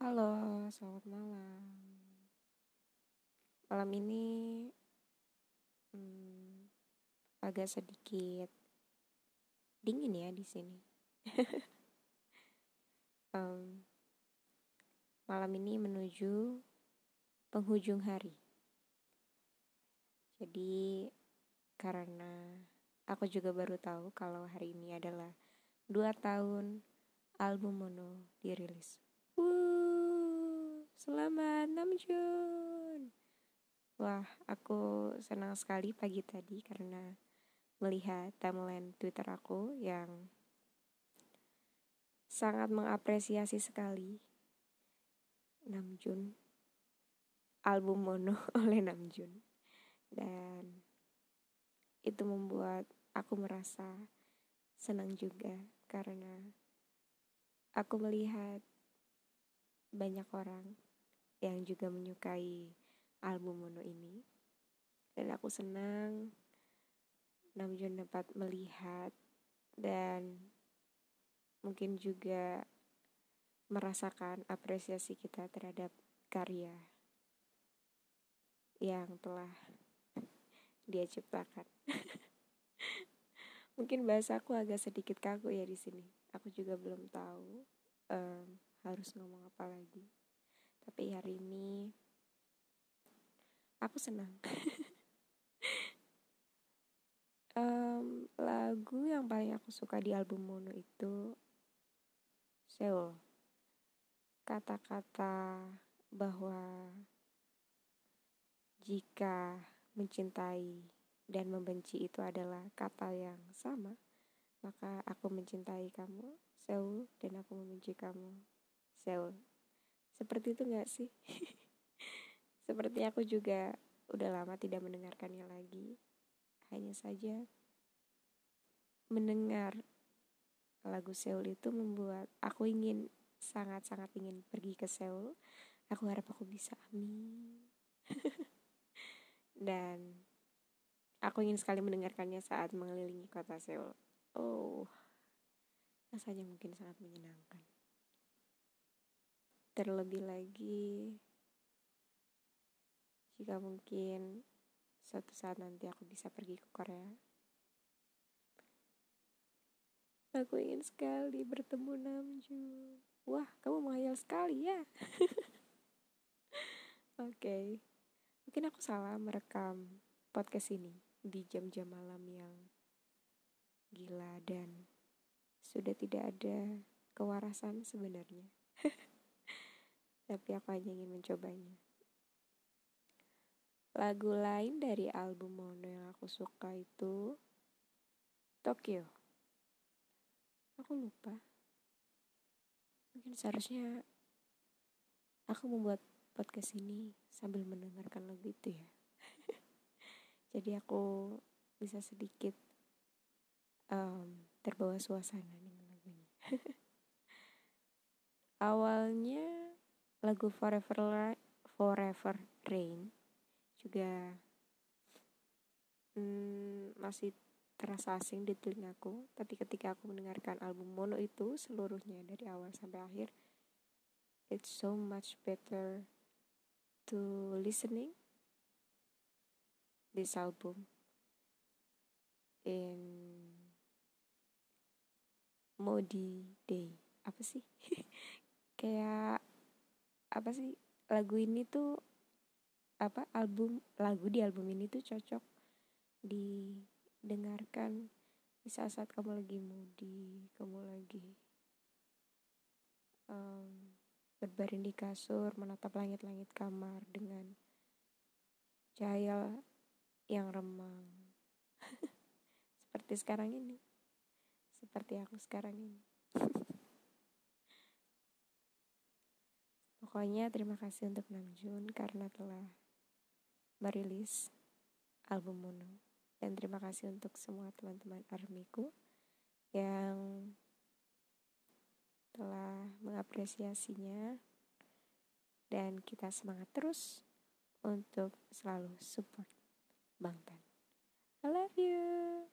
Halo, selamat malam. Malam ini hmm, agak sedikit dingin ya di sini. um, malam ini menuju penghujung hari. Jadi karena aku juga baru tahu kalau hari ini adalah dua tahun album mono dirilis. Wuh, selamat Namjoon. Wah, aku senang sekali pagi tadi karena melihat timeline Twitter aku yang sangat mengapresiasi sekali. Namjoon album mono oleh Namjoon dan itu membuat aku merasa senang juga karena aku melihat banyak orang yang juga menyukai album mono ini dan aku senang Namjoon dapat melihat dan mungkin juga merasakan apresiasi kita terhadap karya yang telah dia ciptakan. Mungkin bahasaku agak sedikit kaku ya di sini. Aku juga belum tahu um, harus ngomong apa lagi. Tapi hari ini aku senang. um, lagu yang paling aku suka di album Mono itu Seoul kata-kata bahwa jika mencintai dan membenci itu adalah kata yang sama, maka aku mencintai kamu, Seoul, dan aku membenci kamu, Seoul. Seperti itu gak sih? Seperti aku juga udah lama tidak mendengarkannya lagi. Hanya saja mendengar lagu Seoul itu membuat aku ingin sangat-sangat ingin pergi ke Seoul. Aku harap aku bisa, amin. Dan aku ingin sekali mendengarkannya saat mengelilingi kota Seoul. Oh, rasanya mungkin sangat menyenangkan. Terlebih lagi, jika mungkin suatu saat nanti aku bisa pergi ke Korea, aku ingin sekali bertemu Namjoon. Wah, kamu menghayal sekali ya. Oke. Okay. Mungkin aku salah merekam podcast ini di jam-jam malam yang gila dan sudah tidak ada kewarasan sebenarnya. Tapi aku hanya ingin mencobanya. Lagu lain dari album Mono yang aku suka itu Tokyo. Aku lupa mungkin seharusnya aku membuat podcast ini sambil mendengarkan lagu itu ya jadi aku bisa sedikit um, terbawa suasana dengan lagunya awalnya lagu Forever Forever Rain juga hmm, masih terasa asing di telingaku, tapi ketika aku mendengarkan album Mono itu seluruhnya dari awal sampai akhir, it's so much better to listening this album in Modi Day. Apa sih? Kayak apa sih lagu ini tuh apa album lagu di album ini tuh cocok di dengarkan di saat-saat kamu lagi moody, kamu lagi um, berbaring di kasur, menatap langit-langit kamar dengan cahaya yang remang. Seperti sekarang ini. Seperti aku sekarang ini. Pokoknya terima kasih untuk Namjoon karena telah merilis album Mono. Dan terima kasih untuk semua teman-teman armiku yang telah mengapresiasinya dan kita semangat terus untuk selalu support Bangtan. I love you.